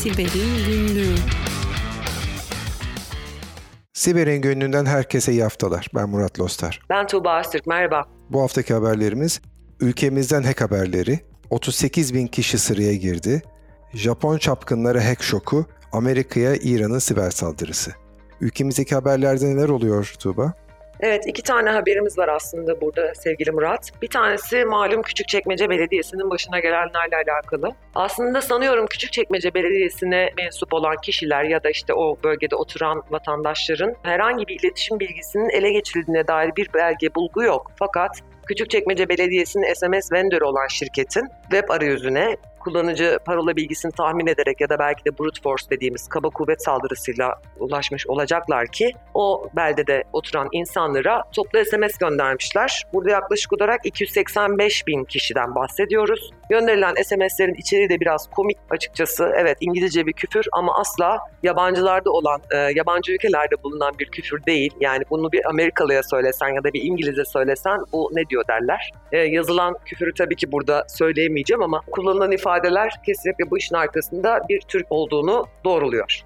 Siber'in Günlüğü Siber'in Günlüğü'nden herkese iyi haftalar. Ben Murat Lostar. Ben Tuğba Öztürk, merhaba. Bu haftaki haberlerimiz ülkemizden hack haberleri, 38 bin kişi sıraya girdi, Japon çapkınlara hack şoku, Amerika'ya İran'ın siber saldırısı. Ülkemizdeki haberlerde neler oluyor Tuğba? Evet iki tane haberimiz var aslında burada sevgili Murat. Bir tanesi malum Küçükçekmece Belediyesi'nin başına gelenlerle alakalı. Aslında sanıyorum Küçükçekmece Belediyesi'ne mensup olan kişiler ya da işte o bölgede oturan vatandaşların herhangi bir iletişim bilgisinin ele geçirildiğine dair bir belge bulgu yok. Fakat Küçükçekmece Belediyesi'nin SMS vendor olan şirketin web arayüzüne kullanıcı parola bilgisini tahmin ederek ya da belki de brute force dediğimiz kaba kuvvet saldırısıyla ulaşmış olacaklar ki o beldede oturan insanlara toplu SMS göndermişler. Burada yaklaşık olarak 285 bin kişiden bahsediyoruz. Gönderilen SMS'lerin içeriği de biraz komik açıkçası. Evet İngilizce bir küfür ama asla yabancılarda olan, e, yabancı ülkelerde bulunan bir küfür değil. Yani bunu bir Amerikalıya söylesen ya da bir İngiliz'e söylesen bu ne diyor derler. E, yazılan küfürü tabii ki burada söyleyemeyeceğim ama kullanılan ifadeler kesinlikle bu işin arkasında bir Türk olduğunu doğruluyor.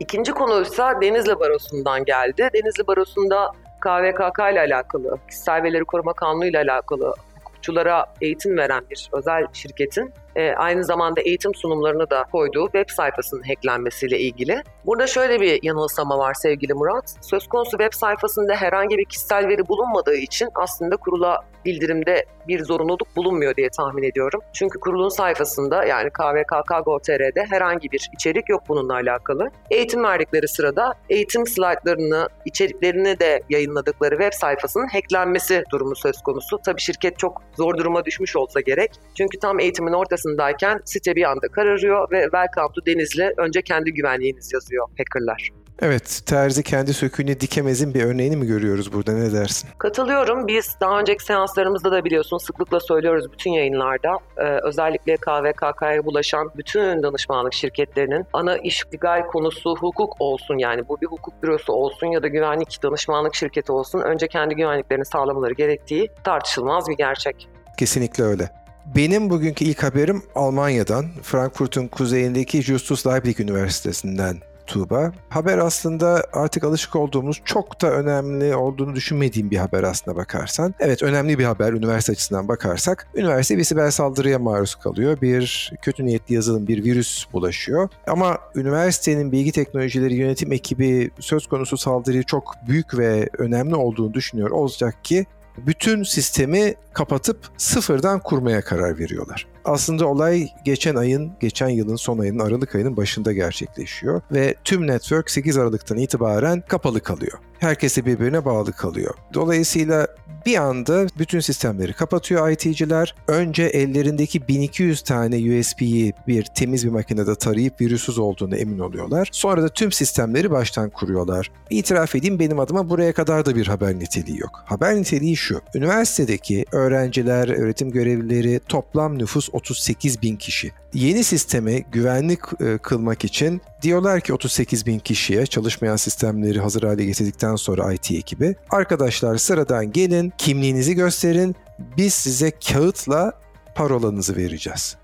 İkinci konu ise Denizli Barosu'ndan geldi. Denizli Barosu'nda KVKK ile alakalı, kişisel verileri koruma kanunu ile alakalı hukukçulara eğitim veren bir özel şirketin e, aynı zamanda eğitim sunumlarını da koyduğu web sayfasının hacklenmesiyle ilgili. Burada şöyle bir yanılsama var sevgili Murat. Söz konusu web sayfasında herhangi bir kişisel veri bulunmadığı için aslında kurula bildirimde bir zorunluluk bulunmuyor diye tahmin ediyorum. Çünkü kurulun sayfasında yani kvkk.gov.tr'de herhangi bir içerik yok bununla alakalı. Eğitim verdikleri sırada eğitim slaytlarını, içeriklerini de yayınladıkları web sayfasının hacklenmesi durumu söz konusu. Tabii şirket çok zor duruma düşmüş olsa gerek. Çünkü tam eğitimin ortasındayken site bir anda kararıyor ve Welcome to Denizli önce kendi güvenliğiniz yazıyor hackerlar. Evet, terzi kendi söküğünü dikemezin bir örneğini mi görüyoruz burada ne dersin? Katılıyorum. Biz daha önceki seanslarımızda da biliyorsun sıklıkla söylüyoruz bütün yayınlarda. Ee, özellikle KVKK'ya bulaşan bütün danışmanlık şirketlerinin ana işgal konusu hukuk olsun yani bu bir hukuk bürosu olsun ya da güvenlik danışmanlık şirketi olsun önce kendi güvenliklerini sağlamaları gerektiği tartışılmaz bir gerçek. Kesinlikle öyle. Benim bugünkü ilk haberim Almanya'dan, Frankfurt'un kuzeyindeki Justus Liebig Üniversitesi'nden Tuğba. Haber aslında artık alışık olduğumuz çok da önemli olduğunu düşünmediğim bir haber aslında bakarsan. Evet önemli bir haber üniversite açısından bakarsak. Üniversite bir siber saldırıya maruz kalıyor. Bir kötü niyetli yazılım, bir virüs bulaşıyor. Ama üniversitenin bilgi teknolojileri yönetim ekibi söz konusu saldırıyı çok büyük ve önemli olduğunu düşünüyor olacak ki bütün sistemi kapatıp sıfırdan kurmaya karar veriyorlar. Aslında olay geçen ayın, geçen yılın son ayının Aralık ayının başında gerçekleşiyor ve tüm network 8 Aralık'tan itibaren kapalı kalıyor. Herkesi birbirine bağlı kalıyor. Dolayısıyla bir anda bütün sistemleri kapatıyor IT'ciler. Önce ellerindeki 1200 tane USB'yi bir temiz bir makinede tarayıp virüsüz olduğunu emin oluyorlar. Sonra da tüm sistemleri baştan kuruyorlar. İtiraf edeyim benim adıma buraya kadar da bir haber niteliği yok. Haber niteliği şu. Üniversitedeki öğrenciler, öğretim görevlileri toplam nüfus 38 bin kişi. Yeni sisteme güvenlik e, kılmak için diyorlar ki 38 bin kişiye çalışmayan sistemleri hazır hale getirdikten sonra IT ekibi arkadaşlar sıradan gelin kimliğinizi gösterin biz size kağıtla parolanızı vereceğiz.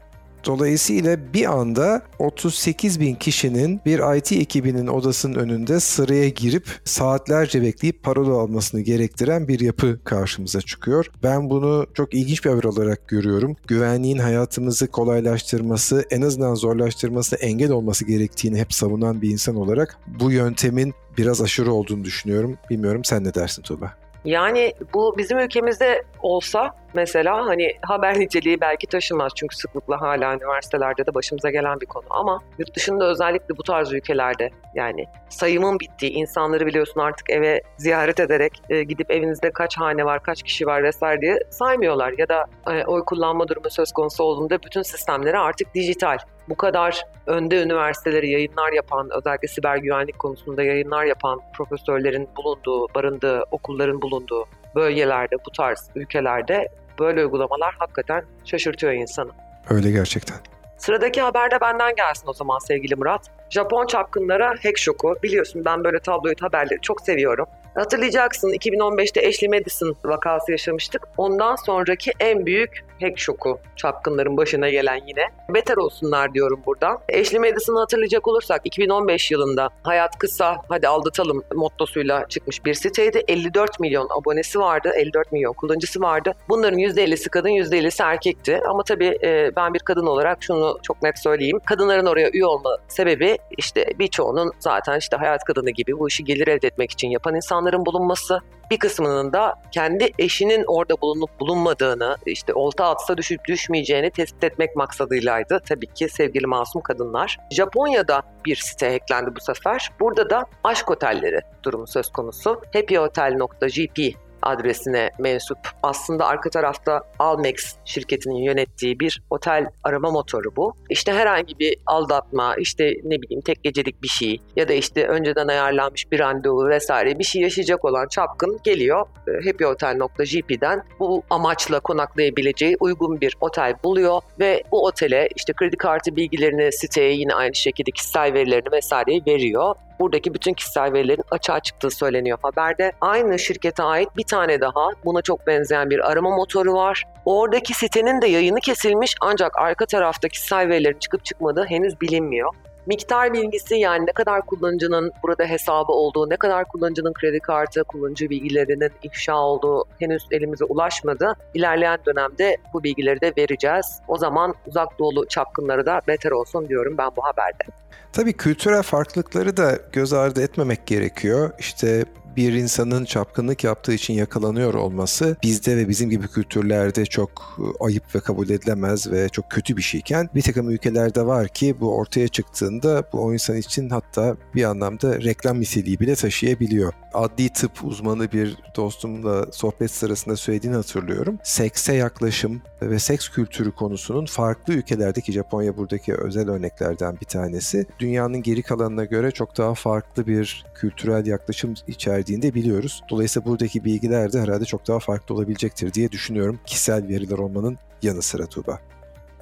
Dolayısıyla bir anda 38 bin kişinin bir IT ekibinin odasının önünde sıraya girip saatlerce bekleyip parola almasını gerektiren bir yapı karşımıza çıkıyor. Ben bunu çok ilginç bir haber olarak görüyorum. Güvenliğin hayatımızı kolaylaştırması, en azından zorlaştırması, engel olması gerektiğini hep savunan bir insan olarak bu yöntemin biraz aşırı olduğunu düşünüyorum. Bilmiyorum sen ne dersin Tuğba? Yani bu bizim ülkemizde olsa mesela hani haber niteliği belki taşımaz çünkü sıklıkla hala üniversitelerde de başımıza gelen bir konu. Ama yurt dışında özellikle bu tarz ülkelerde yani sayımın bittiği insanları biliyorsun artık eve ziyaret ederek e, gidip evinizde kaç hane var kaç kişi var vesaire diye saymıyorlar. Ya da e, oy kullanma durumu söz konusu olduğunda bütün sistemleri artık dijital. Bu kadar önde üniversiteleri yayınlar yapan, özellikle siber güvenlik konusunda yayınlar yapan profesörlerin bulunduğu, barındığı, okulların bulunduğu bölgelerde, bu tarz ülkelerde böyle uygulamalar hakikaten şaşırtıyor insanı. Öyle gerçekten. Sıradaki haber de benden gelsin o zaman sevgili Murat. Japon çapkınlara hack şoku. Biliyorsun ben böyle tabloid haberleri çok seviyorum. Hatırlayacaksın 2015'te Ashley Madison vakası yaşamıştık. Ondan sonraki en büyük hack şoku çapkınların başına gelen yine. Beter olsunlar diyorum buradan. Ashley Madison'ı hatırlayacak olursak 2015 yılında hayat kısa hadi aldatalım mottosuyla çıkmış bir siteydi. 54 milyon abonesi vardı, 54 milyon kullanıcısı vardı. Bunların %50'si kadın, %50'si erkekti. Ama tabii e, ben bir kadın olarak şunu çok net söyleyeyim. Kadınların oraya üye olma sebebi işte birçoğunun zaten işte hayat kadını gibi bu işi gelir elde etmek için yapan insanların bulunması. Bir kısmının da kendi eşinin orada bulunup bulunmadığını, işte olta atsa düşüp düşmeyeceğini tespit etmek maksadıylaydı. Tabii ki sevgili masum kadınlar. Japonya'da bir site hacklendi bu sefer. Burada da aşk otelleri durumu söz konusu. happyhotel.gp adresine mensup. Aslında arka tarafta Almex şirketinin yönettiği bir otel arama motoru bu. İşte herhangi bir aldatma, işte ne bileyim tek gecelik bir şey ya da işte önceden ayarlanmış bir randevu vesaire bir şey yaşayacak olan çapkın geliyor e, happyhotel.gp'den bu amaçla konaklayabileceği uygun bir otel buluyor ve bu otele işte kredi kartı bilgilerini siteye yine aynı şekilde kişisel verilerini vesaireyi veriyor buradaki bütün kişisel verilerin açığa çıktığı söyleniyor haberde. Aynı şirkete ait bir tane daha buna çok benzeyen bir arama motoru var. Oradaki sitenin de yayını kesilmiş ancak arka tarafta kişisel verilerin çıkıp çıkmadığı henüz bilinmiyor. Miktar bilgisi yani ne kadar kullanıcının burada hesabı olduğu, ne kadar kullanıcının kredi kartı, kullanıcı bilgilerinin ifşa olduğu henüz elimize ulaşmadı. İlerleyen dönemde bu bilgileri de vereceğiz. O zaman uzak doğulu çapkınları da beter olsun diyorum ben bu haberde. Tabii kültürel farklılıkları da göz ardı etmemek gerekiyor. İşte bir insanın çapkınlık yaptığı için yakalanıyor olması bizde ve bizim gibi kültürlerde çok e, ayıp ve kabul edilemez ve çok kötü bir şeyken bir takım ülkelerde var ki bu ortaya çıktığında bu o insan için hatta bir anlamda reklam niteliği bile taşıyabiliyor. Adli tıp uzmanı bir dostumla sohbet sırasında söylediğini hatırlıyorum. Sekse yaklaşım ve seks kültürü konusunun farklı ülkelerdeki Japonya buradaki özel örneklerden bir tanesi. Dünyanın geri kalanına göre çok daha farklı bir kültürel yaklaşım içerdiğini de biliyoruz. Dolayısıyla buradaki bilgiler de herhalde çok daha farklı olabilecektir diye düşünüyorum. Kişisel veriler olmanın yanı sıra Tuğba.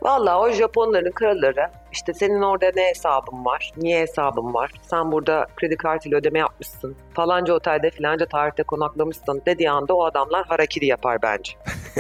Valla o Japonların kraları işte senin orada ne hesabın var, niye hesabın var, sen burada kredi kartıyla ödeme yapmışsın, falanca otelde filanca tarihte konaklamışsın dediği anda o adamlar harakiri yapar bence.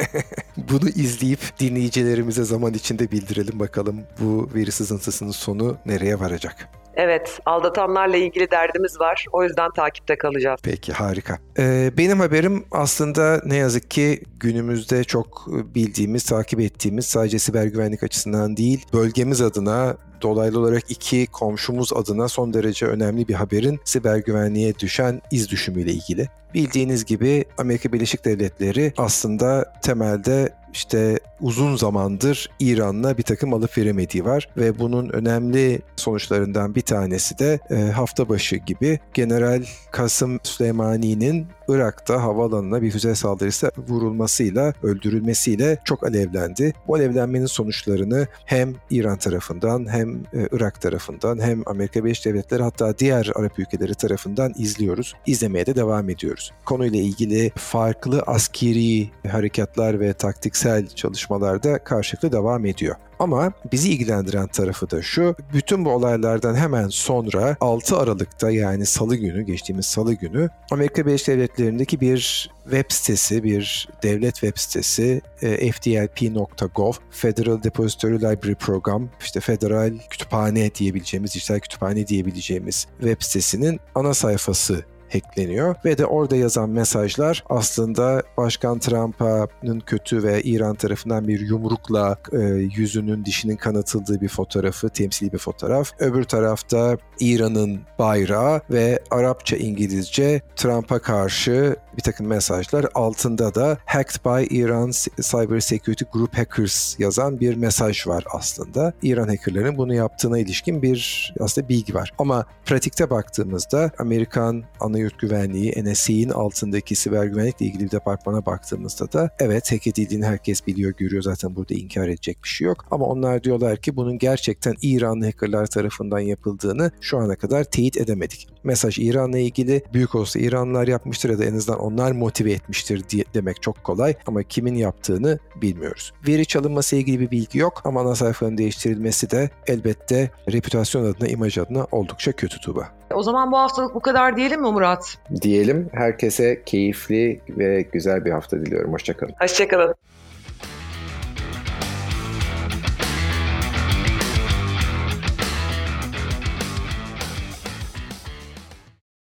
Bunu izleyip dinleyicilerimize zaman içinde bildirelim bakalım bu veri sızıntısının sonu nereye varacak. Evet, aldatanlarla ilgili derdimiz var. O yüzden takipte kalacağız. Peki, harika. Ee, benim haberim aslında ne yazık ki günümüzde çok bildiğimiz, takip ettiğimiz sadece siber güvenlik açısından değil, bölgemiz adına dolaylı olarak iki komşumuz adına son derece önemli bir haberin siber güvenliğe düşen iz düşümüyle ilgili. Bildiğiniz gibi Amerika Birleşik Devletleri aslında temelde işte uzun zamandır İran'la bir takım alıp veremediği var ve bunun önemli sonuçlarından bir tanesi de e, hafta başı gibi General Kasım Süleymani'nin Irak'ta havaalanına bir füze saldırısı vurulmasıyla, öldürülmesiyle çok alevlendi. Bu alevlenmenin sonuçlarını hem İran tarafından hem e, Irak tarafından hem Amerika Birleşik Devletleri hatta diğer Arap ülkeleri tarafından izliyoruz. İzlemeye de devam ediyoruz. Konuyla ilgili farklı askeri harekatlar ve taktiksel çalışmalarda karşılıklı devam ediyor. Ama bizi ilgilendiren tarafı da şu, bütün bu olaylardan hemen sonra 6 Aralık'ta yani salı günü, geçtiğimiz salı günü Amerika Birleşik Devletleri'ndeki bir web sitesi, bir devlet web sitesi e, fdlp.gov, Federal Depository Library Program, işte federal kütüphane diyebileceğimiz, dijital kütüphane diyebileceğimiz web sitesinin ana sayfası hackleniyor ve de orada yazan mesajlar aslında Başkan Trump'ın kötü ve İran tarafından bir yumrukla e, yüzünün dişinin kanatıldığı bir fotoğrafı, temsili bir fotoğraf. Öbür tarafta İran'ın bayrağı ve Arapça, İngilizce Trump'a karşı bir takım mesajlar. Altında da Hacked by Iran Cyber Security Group Hackers yazan bir mesaj var aslında. İran hackerların bunu yaptığına ilişkin bir aslında bilgi var. Ama pratikte baktığımızda Amerikan ana yurt güvenliği NSA'nin altındaki siber güvenlikle ilgili bir departmana baktığımızda da evet hack edildiğini herkes biliyor, görüyor zaten burada inkar edecek bir şey yok. Ama onlar diyorlar ki bunun gerçekten İranlı hackerlar tarafından yapıldığını şu ana kadar teyit edemedik. Mesaj İran'la ilgili büyük olsa İranlılar yapmıştır ya da en azından onlar motive etmiştir diye demek çok kolay ama kimin yaptığını bilmiyoruz. Veri çalınması ilgili bir bilgi yok ama ana sayfanın değiştirilmesi de elbette reputasyon adına, imaj adına oldukça kötü Tuba. O zaman bu haftalık bu kadar diyelim mi Murat? Diyelim herkese keyifli ve güzel bir hafta diliyorum. Hoşçakalın. Hoşçakalın.